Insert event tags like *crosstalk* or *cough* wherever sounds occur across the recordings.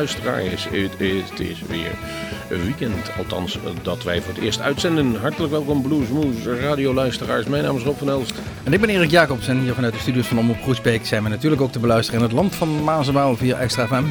luisteraars. Het is, het is weer weekend, althans dat wij voor het eerst uitzenden. Hartelijk welkom Bluesmoes radioluisteraars. Mijn naam is Rob van Elst. En ik ben Erik Jacobs en hier vanuit de studios van Omroep Groesbeek zijn we natuurlijk ook te beluisteren in het land van Mazenwaal via Extra FM.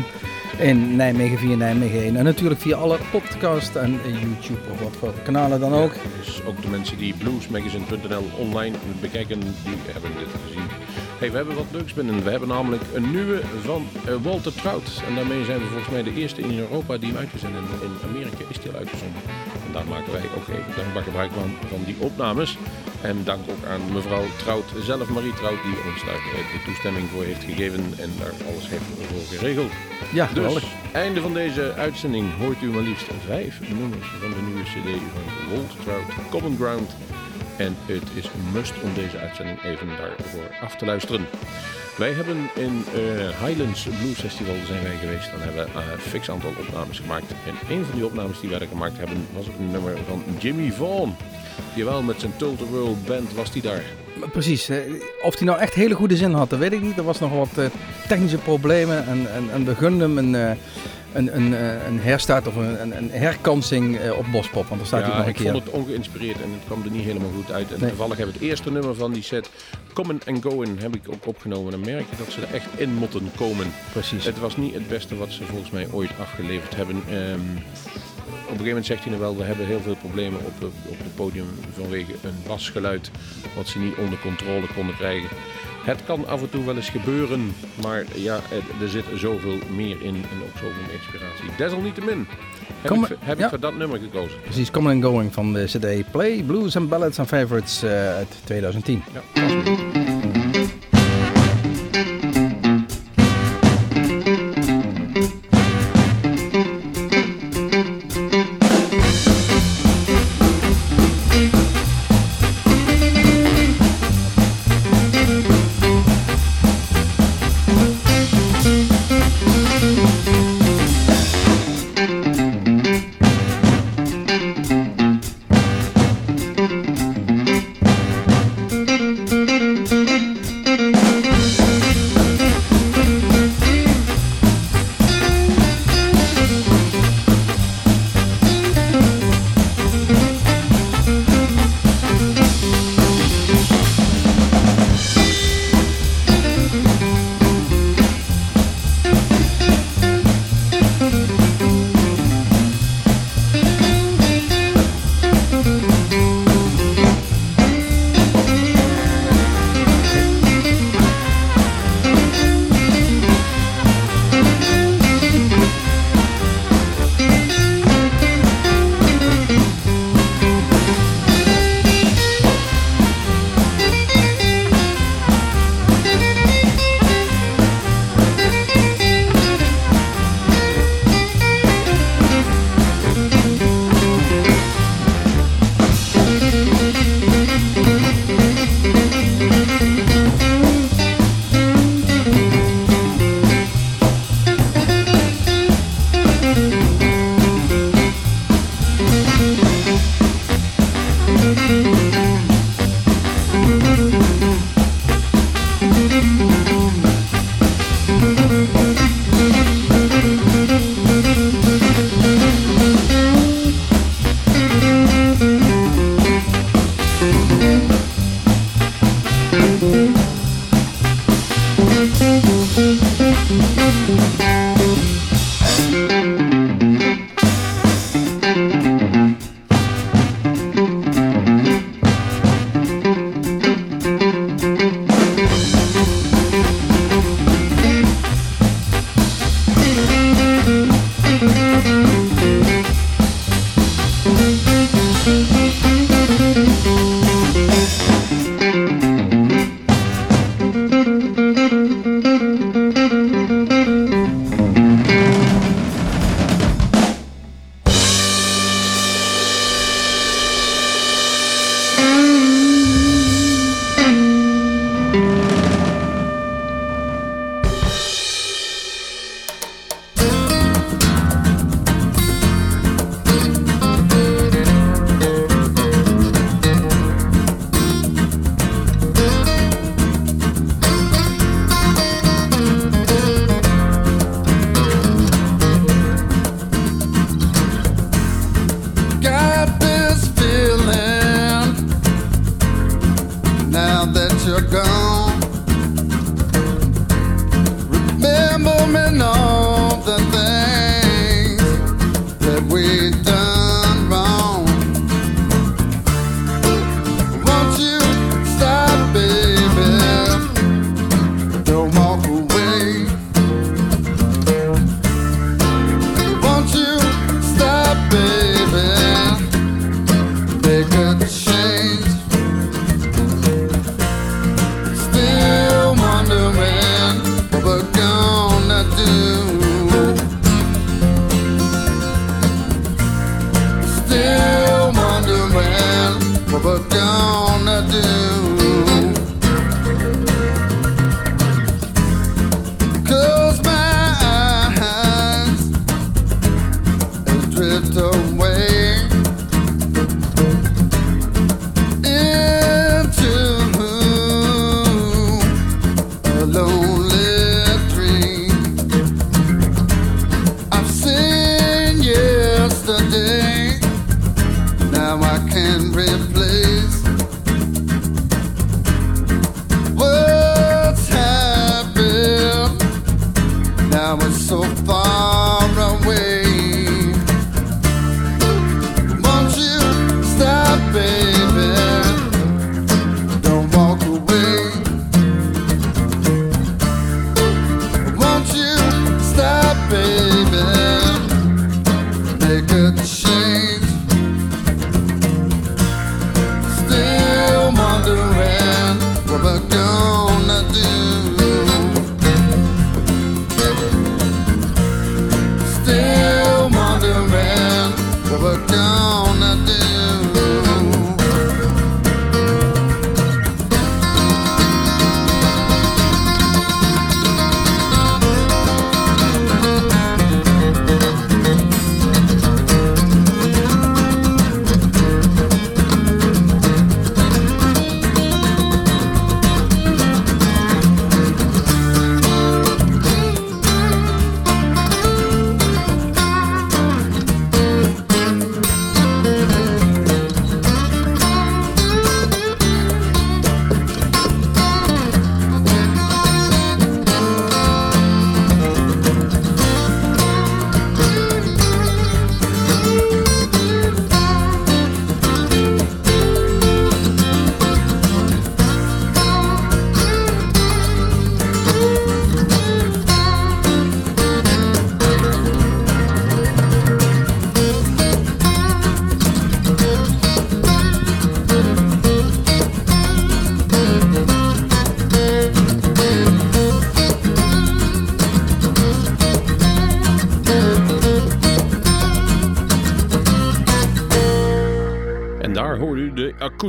In Nijmegen via Nijmegen 1. En natuurlijk via alle podcast en YouTube of wat voor kanalen dan ook. dus ook de mensen die bluesmagazine.nl online bekijken, die hebben dit gezien. Hey, we hebben wat leuks binnen. We hebben namelijk een nieuwe van uh, Walter Trout. En daarmee zijn we volgens mij de eerste in Europa die hem uitzenden. In Amerika is die al uitgezonden. En daar maken wij ook even dankbaar gebruik van, van die opnames. En dank ook aan mevrouw Trout zelf, Marie Trout, die ons daar de toestemming voor heeft gegeven. En daar alles heeft voor geregeld. Ja, dus, geweldig. einde van deze uitzending hoort u maar liefst vijf nummers van de nieuwe cd van Walter Trout, Common Ground. En het is een must om deze uitzending even daarvoor af te luisteren. Wij hebben in uh, Highlands Blues Festival zijn wij geweest. Dan hebben we een uh, fix aantal opnames gemaakt. En een van die opnames die wij gemaakt hebben was een nummer van Jimmy Vaughan. Jawel, met zijn Total World Band was hij daar. Precies. Of hij nou echt hele goede zin had, dat weet ik niet. Er was nog wat uh, technische problemen en, en, en hem een, een, een, een herstart of een, een herkansing op Bospop. Want daar staat ja, hij nog een ik keer. vond het ongeïnspireerd en het kwam er niet helemaal goed uit. En nee. toevallig heb ik het eerste nummer van die set, Common and Going, heb ik ook opgenomen. En dan merk je dat ze er echt in moeten komen. Precies. Het was niet het beste wat ze volgens mij ooit afgeleverd hebben. Um, op een gegeven moment zegt hij nou wel, we hebben heel veel problemen op, op het podium vanwege een basgeluid wat ze niet onder controle konden krijgen. Het kan af en toe wel eens gebeuren, maar ja, er zit zoveel meer in en ook zoveel meer inspiratie. Desalniettemin heb, ik, heb ja. ik voor dat nummer gekozen. Precies, Coming and Going van de CD Play, Blues and Ballads and Favorites uh, uit 2010. Ja,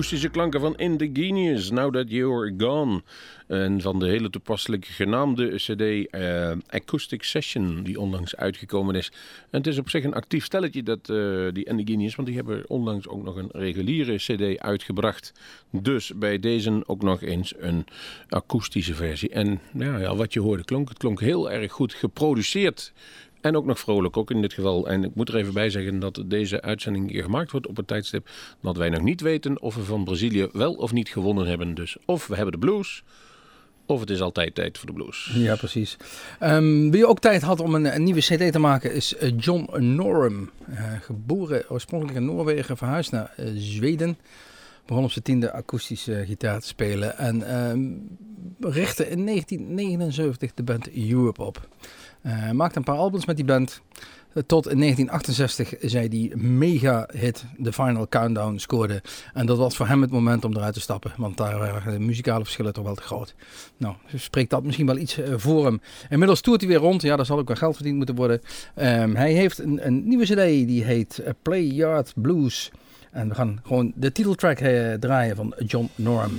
akoestische klanken van Indigenous, Now That You're Gone. En van de hele toepasselijk genaamde cd eh, Acoustic Session, die onlangs uitgekomen is. En het is op zich een actief stelletje, dat, eh, die Indigenous, want die hebben onlangs ook nog een reguliere cd uitgebracht. Dus bij deze ook nog eens een akoestische versie. En ja, ja, wat je hoorde klonk, het klonk heel erg goed geproduceerd. En ook nog vrolijk, ook in dit geval. En ik moet er even bij zeggen dat deze uitzending hier gemaakt wordt op een tijdstip dat wij nog niet weten of we van Brazilië wel of niet gewonnen hebben. Dus of we hebben de blues, of het is altijd tijd voor de blues. Ja, precies. Ehm, wie ook tijd had om een, nieuwe cd te maken is eh, John Norum. Eh, geboren oorspronkelijk in Noorwegen, verhuisd naar eh, Zweden. Begon op zijn tiende akoestische gitaar te spelen. En ehm, richtte in 1979 de band Europe op. Uh, maakte een paar albums met die band. Tot in 1968 zij die mega hit The Final Countdown scoorde. En dat was voor hem het moment om eruit te stappen. Want daar waren de muzikale verschillen toch wel te groot. Nou, spreekt dat misschien wel iets uh, voor hem. Inmiddels toert hij weer rond. Ja, daar zal ook wel geld verdiend moeten worden. Um, hij heeft een, een, nieuwe cd die heet Play Yard Blues. En we gaan gewoon de titeltrack draaien van John Norm.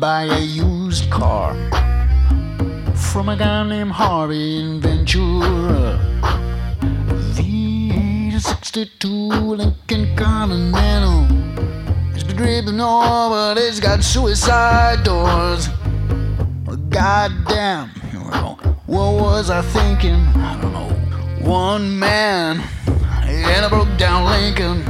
Buy a used car from a guy named Harvey in Ventura. V62 Lincoln Continental. It's been dripping over, but it's got suicide doors. Goddamn, what was I thinking? I don't know. One man and a broke down Lincoln.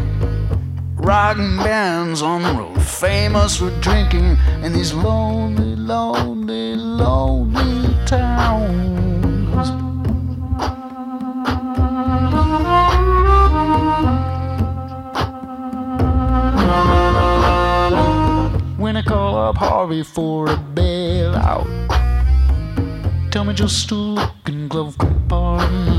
Rocking bands on the road, famous for drinking in these lonely, lonely, lonely towns. When I call up Harvey for a bailout, tell me just a look in glove compartment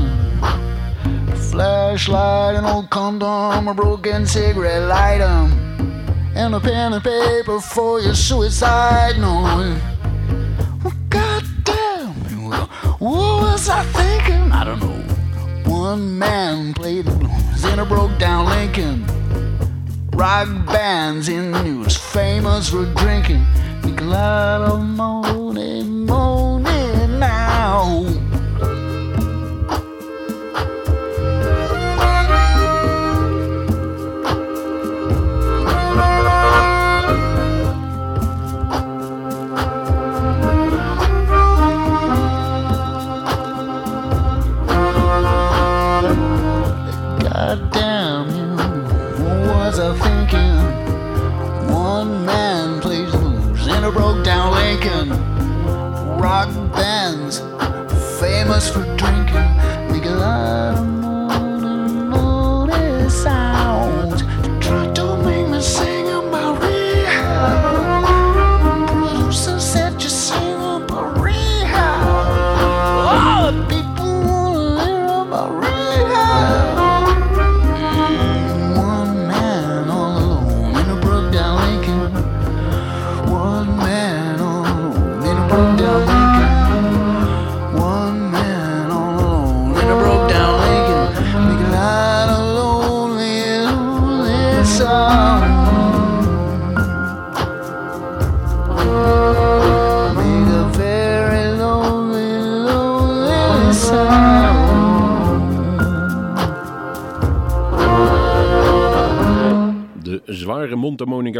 flashlight, an old condom, a broken cigarette lighter, and a pen and paper for your suicide note. Well, goddamn, what was I thinking? I don't know. One man played the blues in a broke down Lincoln. Rock bands in the news, famous for drinking. A lot of money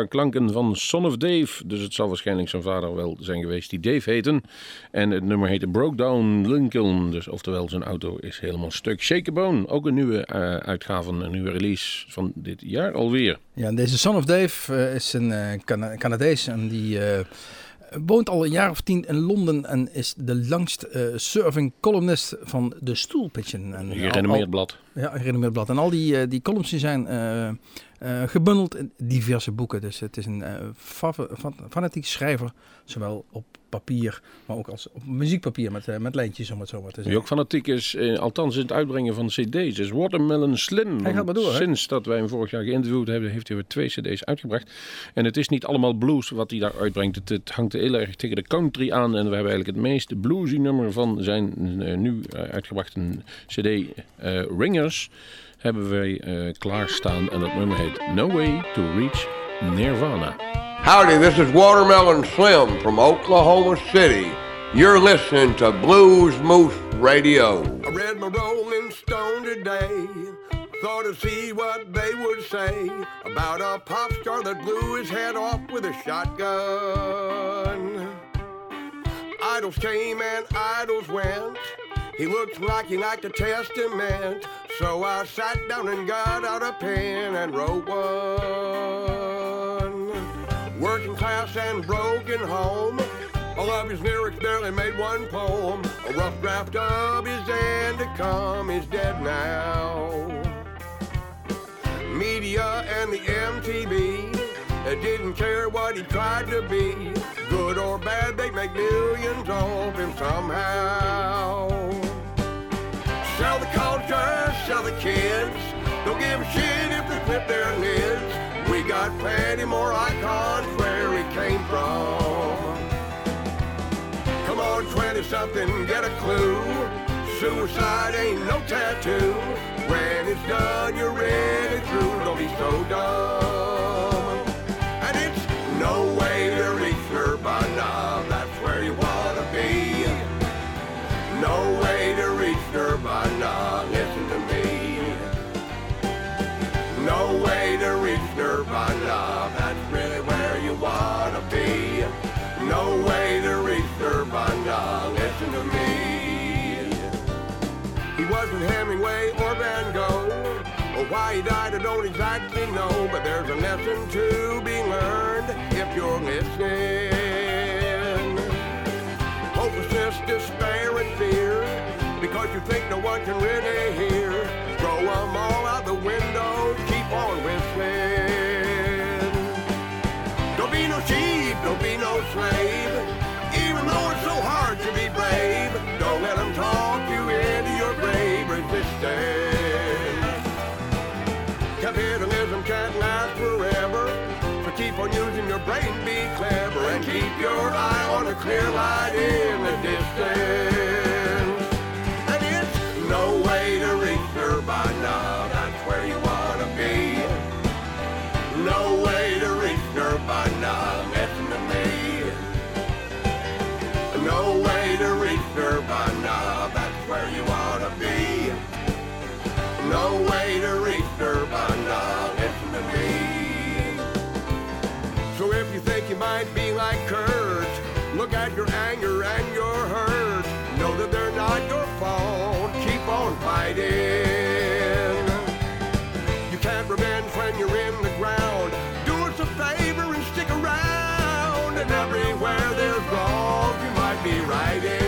klanken van Son of Dave. Dus het zal waarschijnlijk zijn vader wel zijn geweest die Dave heten. En het nummer heette Broke Down Lincoln. Dus oftewel zijn auto is helemaal stuk. Shake a Bone, ook een nieuwe eh, uitgave, een nieuwe release van dit jaar alweer. Ja, en deze Son of Dave eh, is een eh, Cana- Canadees en die woont al een jaar of tien in Londen en is de langst eh surfing columnist van de Stoelpigeon. En, Een al- gerenommeerd blad. Ja, een gerenommeerd blad. En al die, eh, die columns die zijn eh, eh, gebundeld in diverse boeken. Dus het is een eh, fa- fan- fanatiek schrijver, zowel op papier, maar ook als op muziekpapier met, eh, met lijntjes om het zo maar te Die zeggen. ook fanatiek is, eh, althans in het uitbrengen van cd's, is Watermelon Slim. Hij gaat maar door, hè? Sinds dat wij hem vorig jaar geïnterviewd hebben, heeft hij weer twee cd's uitgebracht. En het is niet allemaal blues wat hij daar uitbrengt. Het, het hangt heel erg tegen de country aan. En we hebben eigenlijk het meest bluesy nummer van zijn eh, nu uitgebrachte cd Ringers hebben wij eh, klaarstaan. En dat nummer heet No Way to Reach Nirvana. Howdy, this is Watermelon Slim from Oklahoma City. You're listening to Blues Moose Radio. I read my Rolling Stone today. Thought to see what they would say about a pop star that blew his head off with a shotgun. Idols came and idols went. He looked like he liked a testament. So I sat down and got out a pen and wrote one. Working class and broken home. All of his lyrics barely made one poem. A rough draft of his end to come is dead now. Media and the MTV they didn't care what he tried to be. Good or bad, they make millions off him somehow. Sell the the kids. Don't give a shit if they flip their lids. We got plenty more icons where he came from. Come on, 20 something, get a clue. Suicide ain't no tattoo. When it's done, you're ready through. Don't be so dumb. He died, I don't exactly know, but there's a lesson to be learned if you're listening. Clear light in the distance. At your anger and your hurt. Know that they're not your fault, keep on fighting. You can't revenge when you're in the ground. Do us a favor and stick around. And everywhere there's wrong, you might be right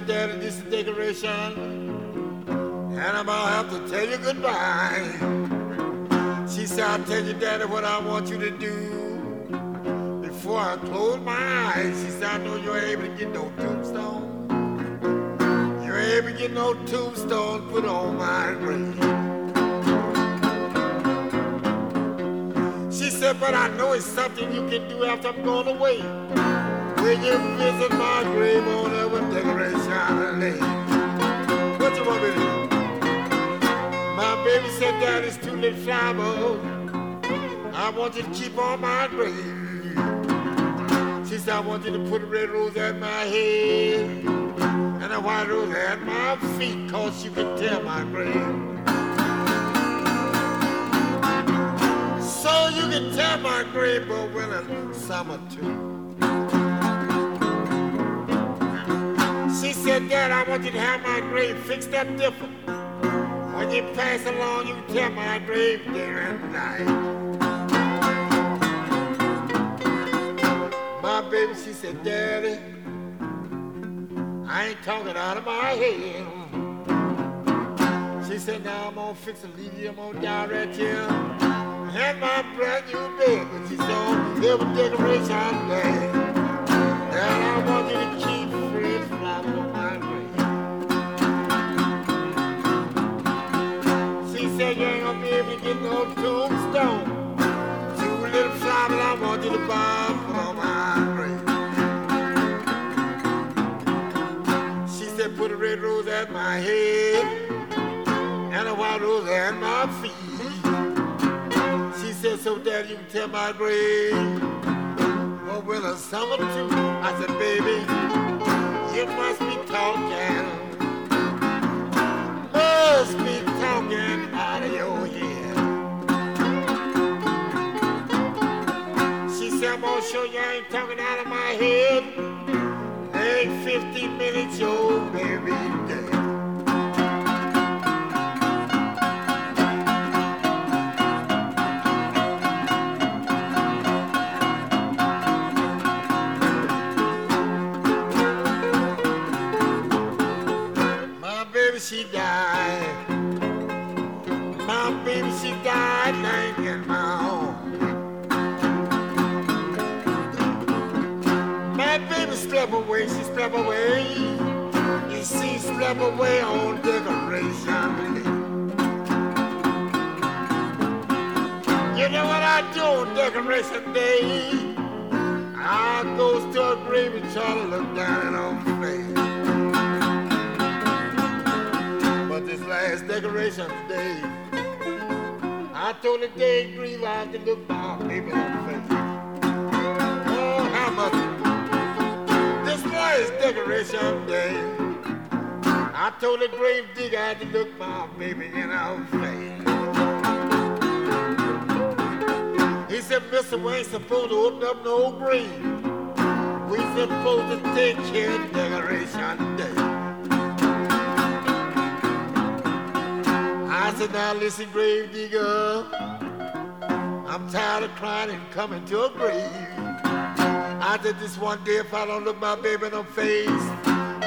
Said, Daddy, this is decoration. And I'm gonna have to tell you goodbye. She said, I'll tell you, Daddy, what I want you to do. Before I close my eyes, she said, I know you ain't able to get no tombstone. You ain't to get no tombstone put on my grave. She said, but I know it's something you can do after I'm gone away. When you visit my grave on every decoration lane. What you want me to do? My baby said, Daddy's too little flower. I want you to keep on my grave. She said, I want you to put a red rose at my head and a white rose at my feet, cause you can tell my grave. So you can tell my grave, but winter, summer too. Said, I want you to have my grave fixed up different. When you pass along, you tell my grave day and night. My baby, she said, Daddy, I ain't talking out of my head. She said, now I'm gonna fix a leave you, I'm gonna die right here. And my brand new bed, but she said, oh, every decoration day. And I want you to you ain't gonna be able to get no tombstone. Two little flowers I want you to buy for my grave. She said, put a red rose at my head and a white rose at my feet. She said, so that you can tell my grave. What will a summer too. I said, baby, you must be talking. Must be talking out of your head. She said, I'm gonna show you I ain't talking out of my head. Ain't 50 minutes, your baby dead. Slept away. And she slept away on decoration day. You know what I do on decoration day? I goes to a grave and try to look down on my face. But this last decoration day, I told the day grieve I to look my baby on the face. This last decoration day, I told the grave digger I had to look my baby in her face. He said, Mr. We ain't supposed to open up no grave. We supposed to take care of decoration day. I said, now listen, grave digger. I'm tired of crying and coming to a grave. I said, this one day if I don't look my baby in the face,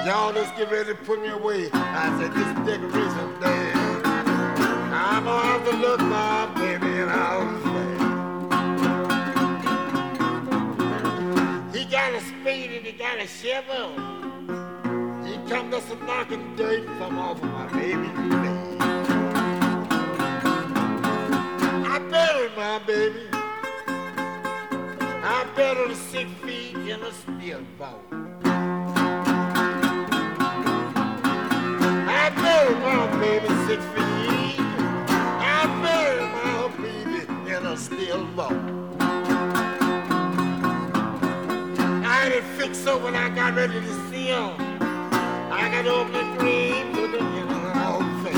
y'all just get ready to put me away. I said, this decoration day. I'm gonna have to look my baby in her face. He got a spade and he got a shovel. He come to some knocking dirt from off of my baby's face. I buried my baby. I her six feet in a steel vault. I buried my baby six feet. I buried my baby in a steel vault. I had it fixed so when I got ready to seal, him. I got open the grave with the in.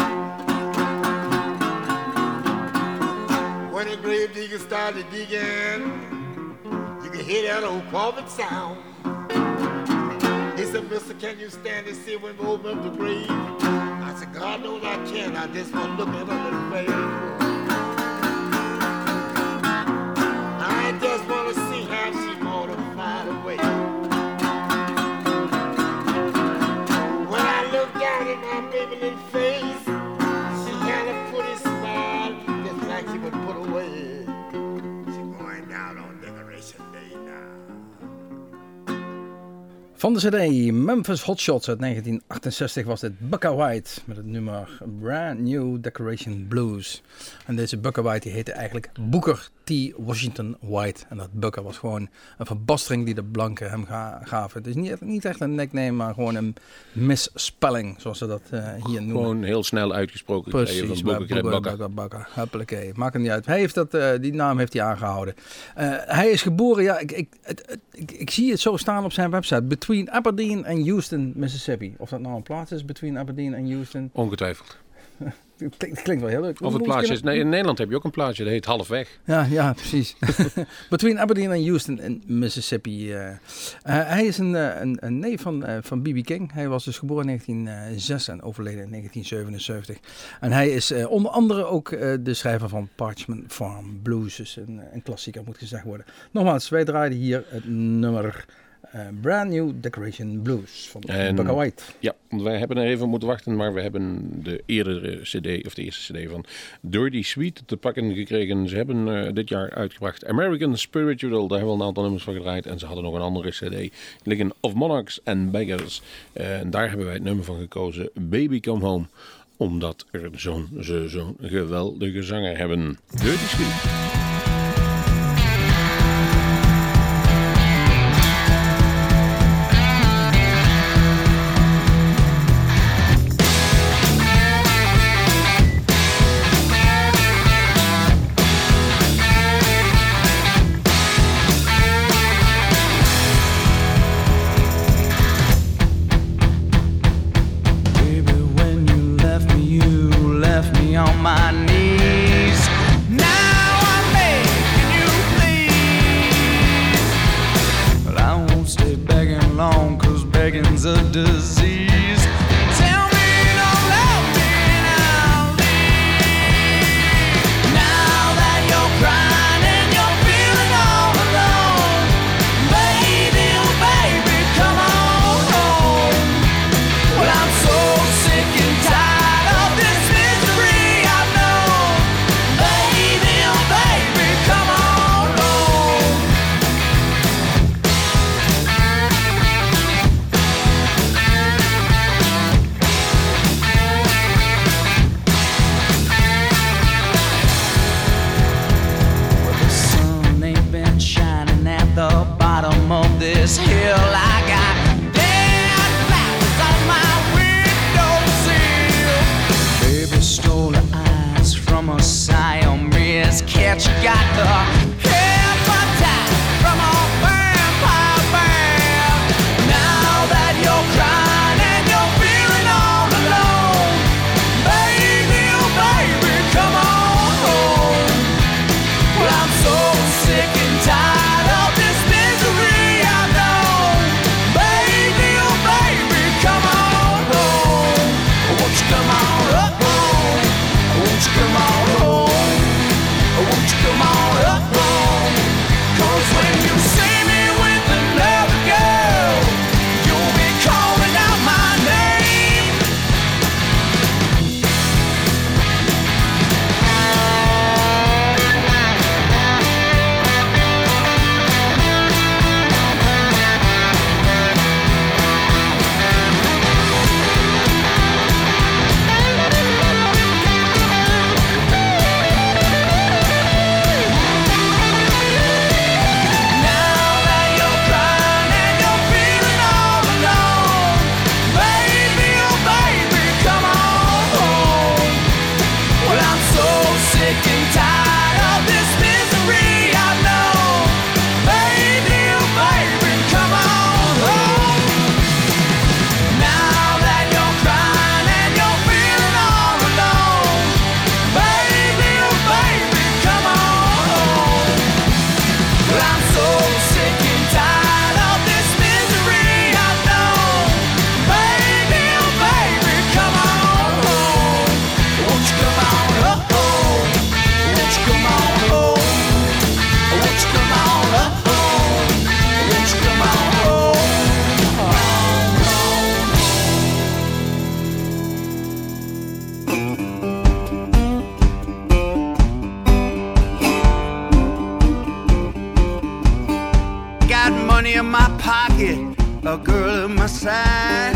When the grave started digging, you hear that old coffin sound. He said, Mister, can you stand and see when we open up the grave? I said, God knows I can. I just want to look at her face. I just want to see Van de CD Memphis Hotshots uit 1968 was dit Bucka White met het nummer Brand New Decoration Blues. En deze Bucka White die heette eigenlijk Booker T. Washington White. En dat Bucka was gewoon een verbastering die de blanken hem ga- gaven. Het is niet, niet echt een nickname, maar gewoon een misspelling, zoals ze dat eh, hier noemen. Gewoon heel snel uitgesproken Precies. Booker, Bakker. Huppelakee. Maakt het niet uit. Hij heeft dat, eh, die naam heeft hij aangehouden. Eh, hij is geboren, ja, ik, ik, ik, ik zie het zo staan op zijn website. Between Aberdeen en Houston, Mississippi. Of dat nou een plaats is, Between Aberdeen en Houston. Ongetwijfeld. *laughs* Het klinkt, wel heel leuk. Of het plaatsje is. Nee, in Nederland heb je ook een plaatsje, dat heet Halfweg. Ja, ja, precies. *laughs* Between Aberdeen en Houston in Mississippi. eh. Eh, hij is een, eh, een, een neef van, van B.B. King. Hij was dus geboren in 1906 en overleden in 1977. En hij is onder andere ook de schrijver van Parchment Farm Blues. Dus een, een klassieker moet gezegd worden. Nogmaals, wij draaiden hier het nummer eh, Brand New Decoration Blues van En- White. Ja, want wij hebben er even moeten wachten, maar we hebben de eerdere CD, of de eerste CD van Dirty Sweet te pakken gekregen. Ze hebben eh, dit jaar uitgebracht American Spiritual, daar hebben we een aantal nummers van gedraaid. En ze hadden nog een andere CD, liggen Of Monarchs and Beggars. Eh, en daar hebben wij het nummer van gekozen, Baby Come Home. Omdat er zo'n geweldige zanger hebben. Dirty Sweet. Girl at my side.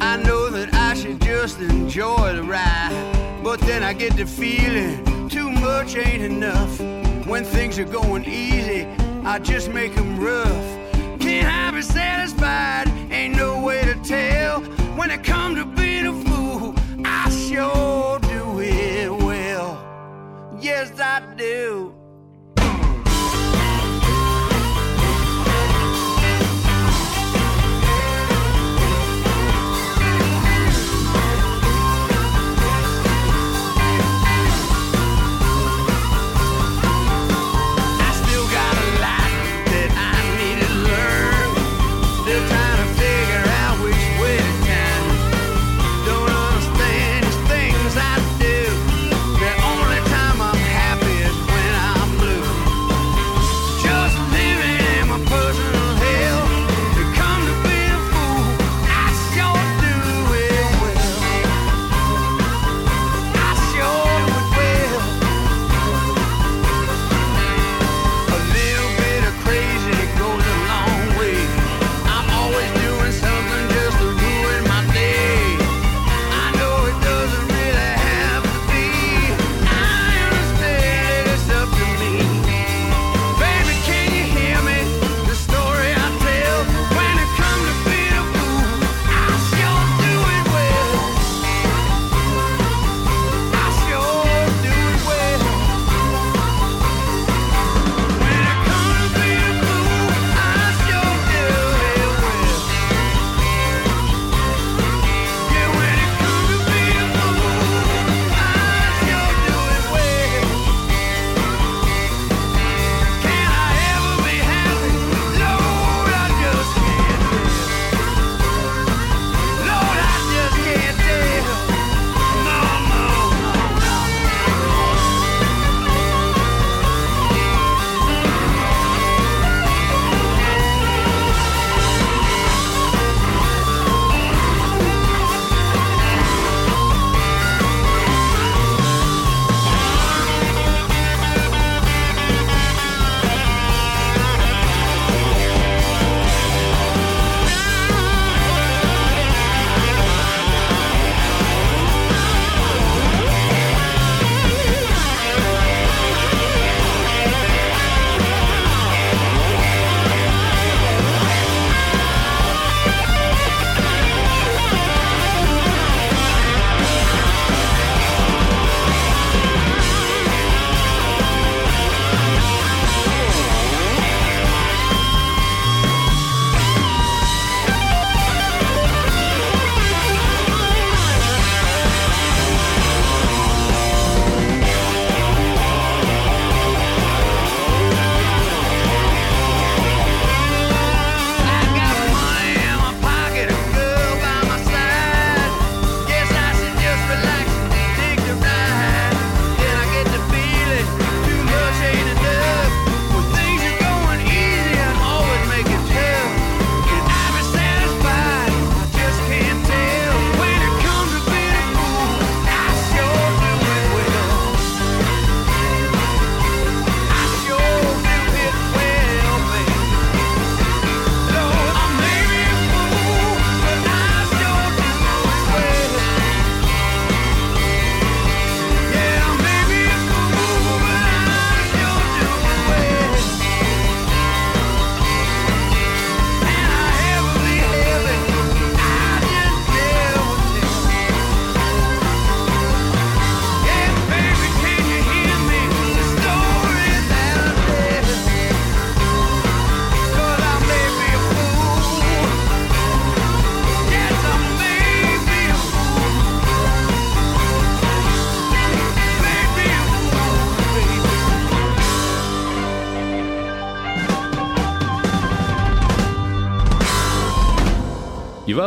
I know that I should just enjoy the ride. But then I get the feeling too much ain't enough. When things are going easy, I just make them rough. Can't I be satisfied? Ain't no way to tell. When it comes to being a fool, I sure do it well. Yes, I do.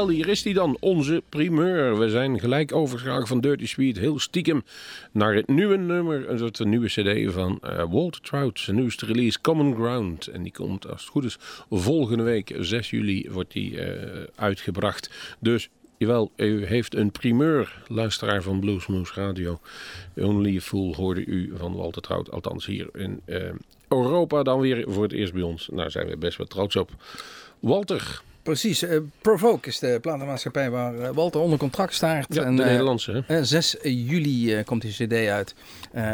Hier is hij dan, onze primeur. We zijn gelijk overgeschakeld van Dirty Sweet, heel stiekem, naar het nieuwe nummer, het nieuwe cd van eh, Walter Trout. Zijn nieuwste release, Common Ground. En die komt, als het goed is, volgende week, 6 juli, wordt die eh, uitgebracht. Dus, jawel, u heeft een primeur, luisteraar van Bluesmoose Radio. Only a Fool hoorde u van Walter Trout, althans hier in eh, Europa dan weer voor het eerst bij ons. Daar zijn we best wel trots op. Walter, Precies. eh, Provoke is de platenmaatschappij waar eh, Walter onder contract staat. Ja, en, de eh, Nederlandse, eh, 6 juli komt die cd uit.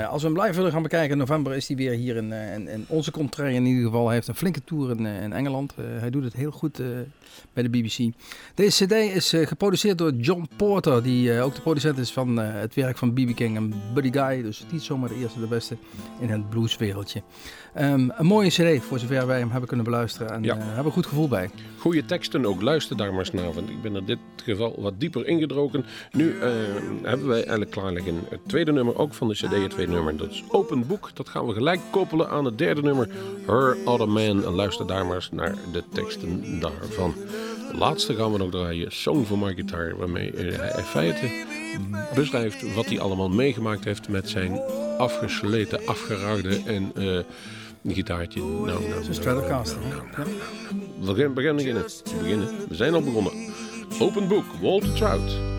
Als we hem live willen gaan bekijken in november is hij weer hier in, in, in onze contraire in ieder geval. Hij heeft een flinke tour in, in Engeland. Hij doet het heel goed bij de BBC. Deze cd is eh, geproduceerd door John Porter, die eh, ook de producent is van eh, het werk van BB King en Buddy Guy. Dus niet zomaar de eerste de beste in het blueswereldje. Ehm, een mooie cd voor zover wij hem hebben kunnen beluisteren. En Ja. hebben een goed gevoel bij. Goede teksten ook, luister daar maar eens naar. Want ik ben in dit geval wat dieper ingedroken. Nu hebben wij eigenlijk klaar liggen het tweede nummer, ook van de cd, het tweede nummer. Dat is Open Book. Dat gaan we gelijk koppelen aan het derde nummer, Her Other Man. En luister daar maar eens naar de teksten daarvan. De laatste gaan we nog draaien, Song for My Guitar. Waarmee eh, hij in feite beschrijft wat hij allemaal meegemaakt heeft met zijn afgesleten, afgeraagde en... eh gitaartje. Nou, nou, nou, Stratocaster. nou, hè? nou, Ja. we beginnen. beginnen. beginnen. We zijn al begonnen. Open boek, Walter Trout.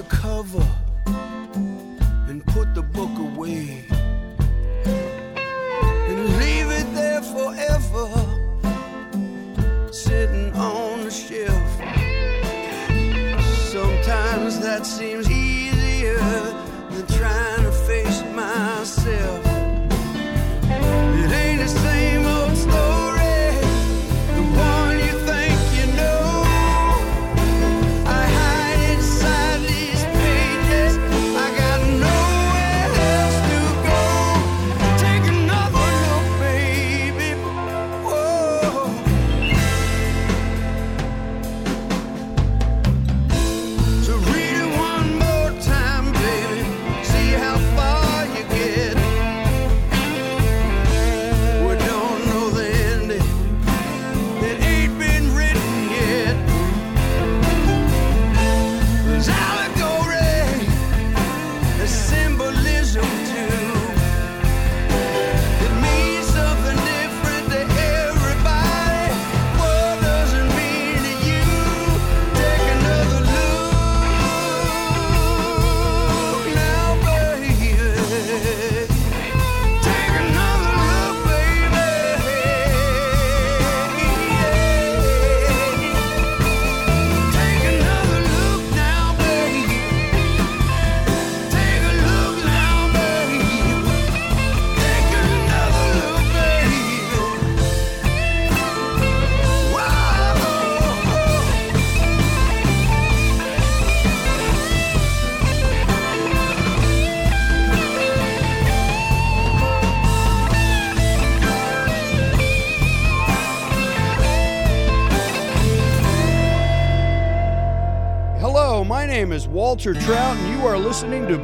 undercover. Walter Trout, and you are listening to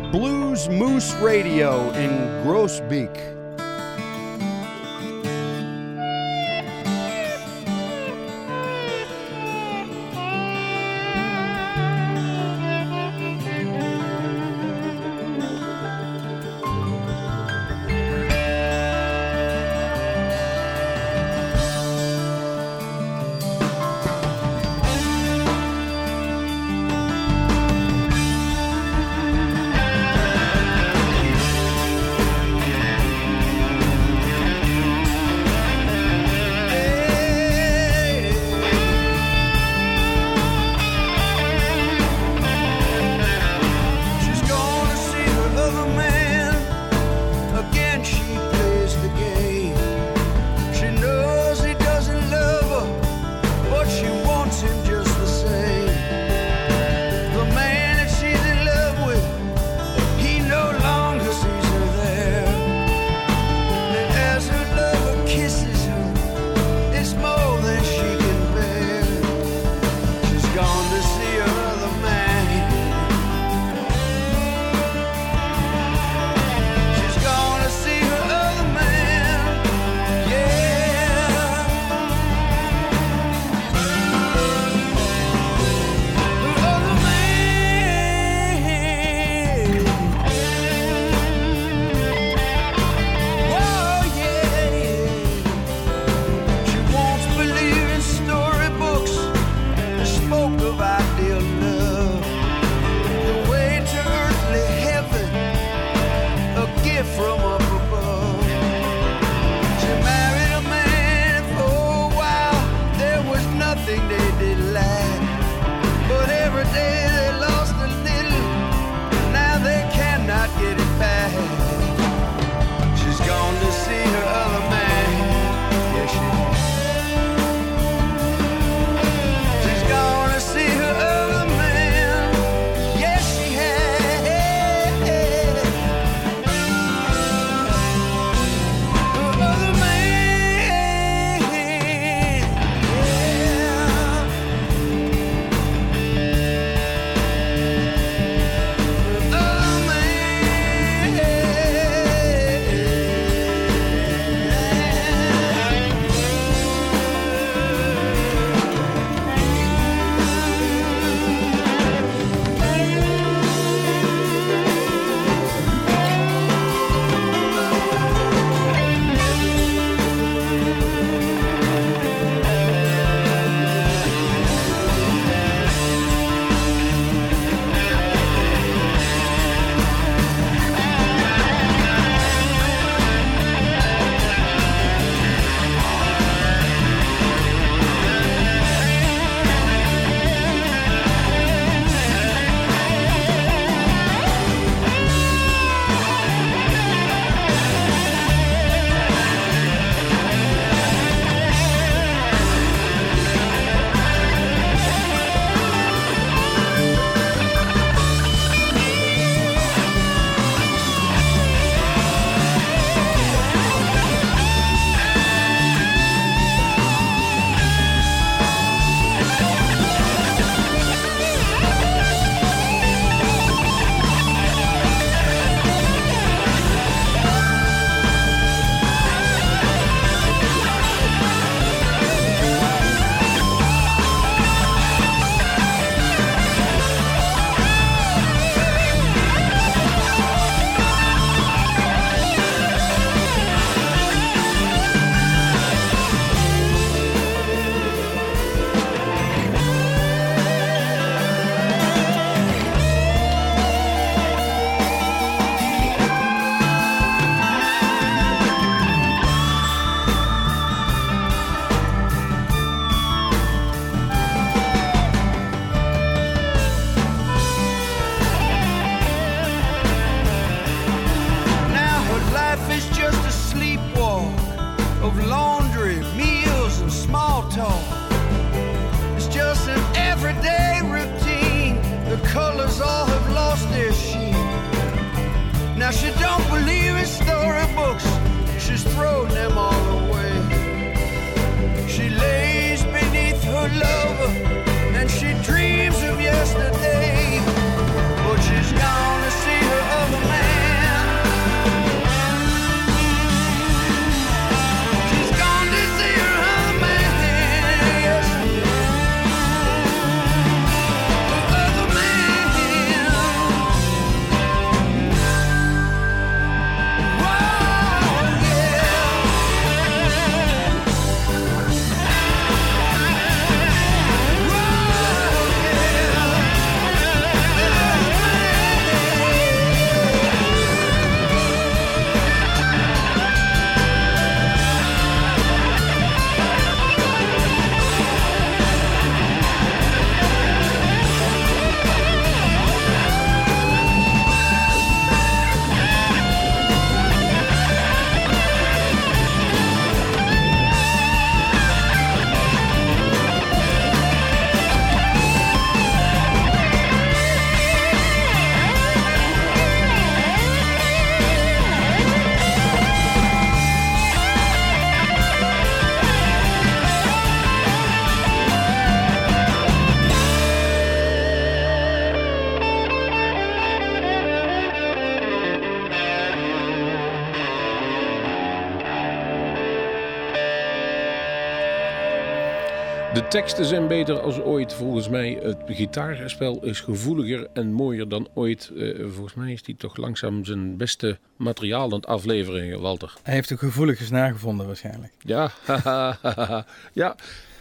De teksten zijn beter als ooit volgens mij. Het gitaarspel is gevoeliger en mooier dan ooit. Eh, volgens mij is die toch langzaam zijn beste materiaal aan het afleveren, Walter. Hij heeft de gevoelige snaar gevonden waarschijnlijk. Ja, *laughs* ja.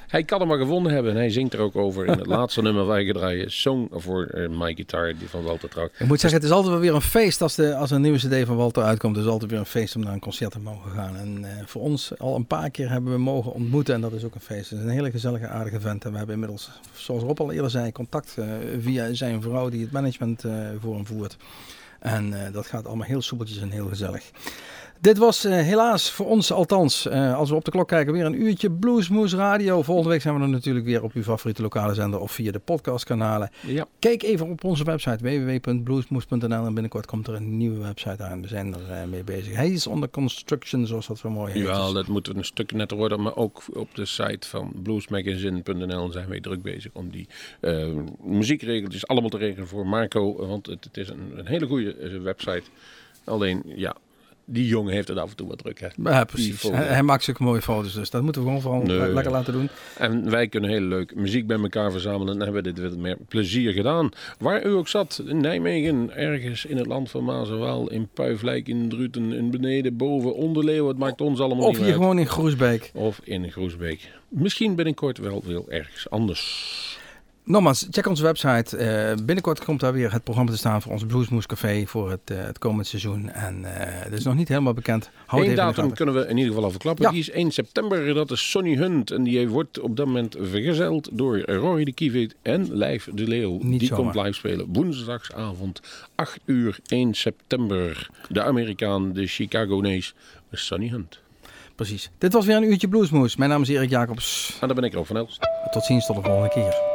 Hij kan hem maar gevonden hebben en hij zingt er ook over in het *laughs* laatste nummer waar ik draaien. Song voor eh, My Guitar, die van Walter Trouw. Ik moet zeggen, het is altijd wel weer een feest als, de, als een nieuwe cd van Walter uitkomt. Het is altijd weer een feest om naar een concert te mogen gaan. En eh, voor ons al een paar keer hebben we mogen ontmoeten en dat is ook een feest. Het is een hele gezellige, aardige vent. En we hebben inmiddels, zoals Rob al eerder zei, contact eh, via zijn vrouw die het management voor hem voert. En dat gaat allemaal heel soepeltjes en heel gezellig. Dit was eh, helaas voor ons althans, eh, als we op de klok kijken, weer een uurtje Bluesmoes Radio. Volgende week zijn we er natuurlijk weer op uw favoriete lokale zender of via de podcastkanalen. Ja. Kijk even op onze website www.bluesmoes.nl en binnenkort komt er een nieuwe website aan. We zijn er eh, mee bezig. Hij is onder construction, zoals dat zo mooi heet. Dus- dat moet een stuk netter worden. Maar ook op de site van bluesmagazine.nl zijn wij druk bezig om die muziekregeltjes allemaal te regelen voor Marco. Want het, het is een, een hele goede website. Alleen, ja, die jongen heeft het af en toe wat druk. Hè. Ja, precies. Hij, hij maakt zulke mooie foto's, dus dat moeten we gewoon vooral Nee. lekker laten doen. En wij kunnen heel leuk muziek bij elkaar verzamelen en hebben dit met meer plezier gedaan. Waar u ook zat, in Nijmegen, ergens in het land van Maas en Waal, in Puiflijk, in Druten, in Beneden, boven, onder Leeuwen, het maakt ons allemaal Of niet hier uit. gewoon in Groesbeek. Of in Groesbeek. Misschien binnenkort wel heel ergens anders. Nogmaals, check onze website. Eh, binnenkort komt daar weer het programma te staan voor ons Bluesmoes Café voor het, eh, het komend seizoen. En eh het is nog niet helemaal bekend. Houd Eén datum kunnen we in ieder geval al verklappen. Ja. Die is 1 september. Dat is Sonny Hunt. En die wordt op dat moment vergezeld door Roy de Kievet en Lijf de Leeuw. Niet die zomaar. komt live spelen woensdagsavond 8 uur 1 september. De Amerikaan, de Chicagonees, Sonny Hunt. Precies. Dit was weer een uurtje Bluesmoes. Mijn naam is Erik Jacobs. En daar ben ik Rob van Elst. Tot ziens, tot de volgende keer.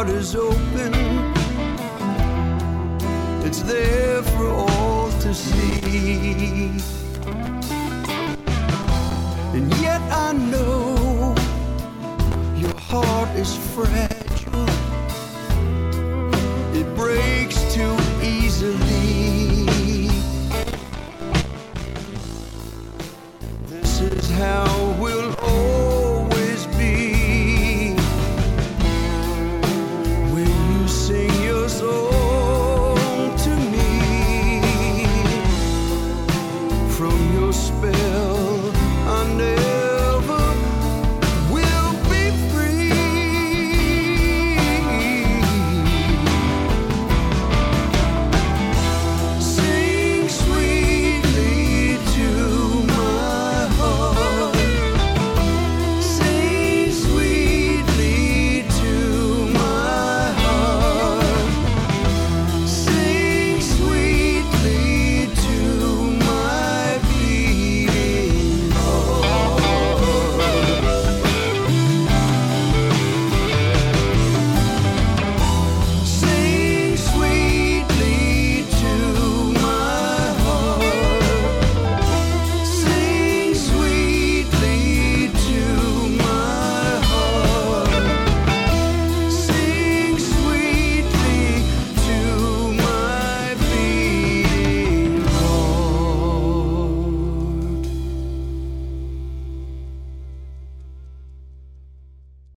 waters open. It's there for all to see. And yet I know your heart is fresh.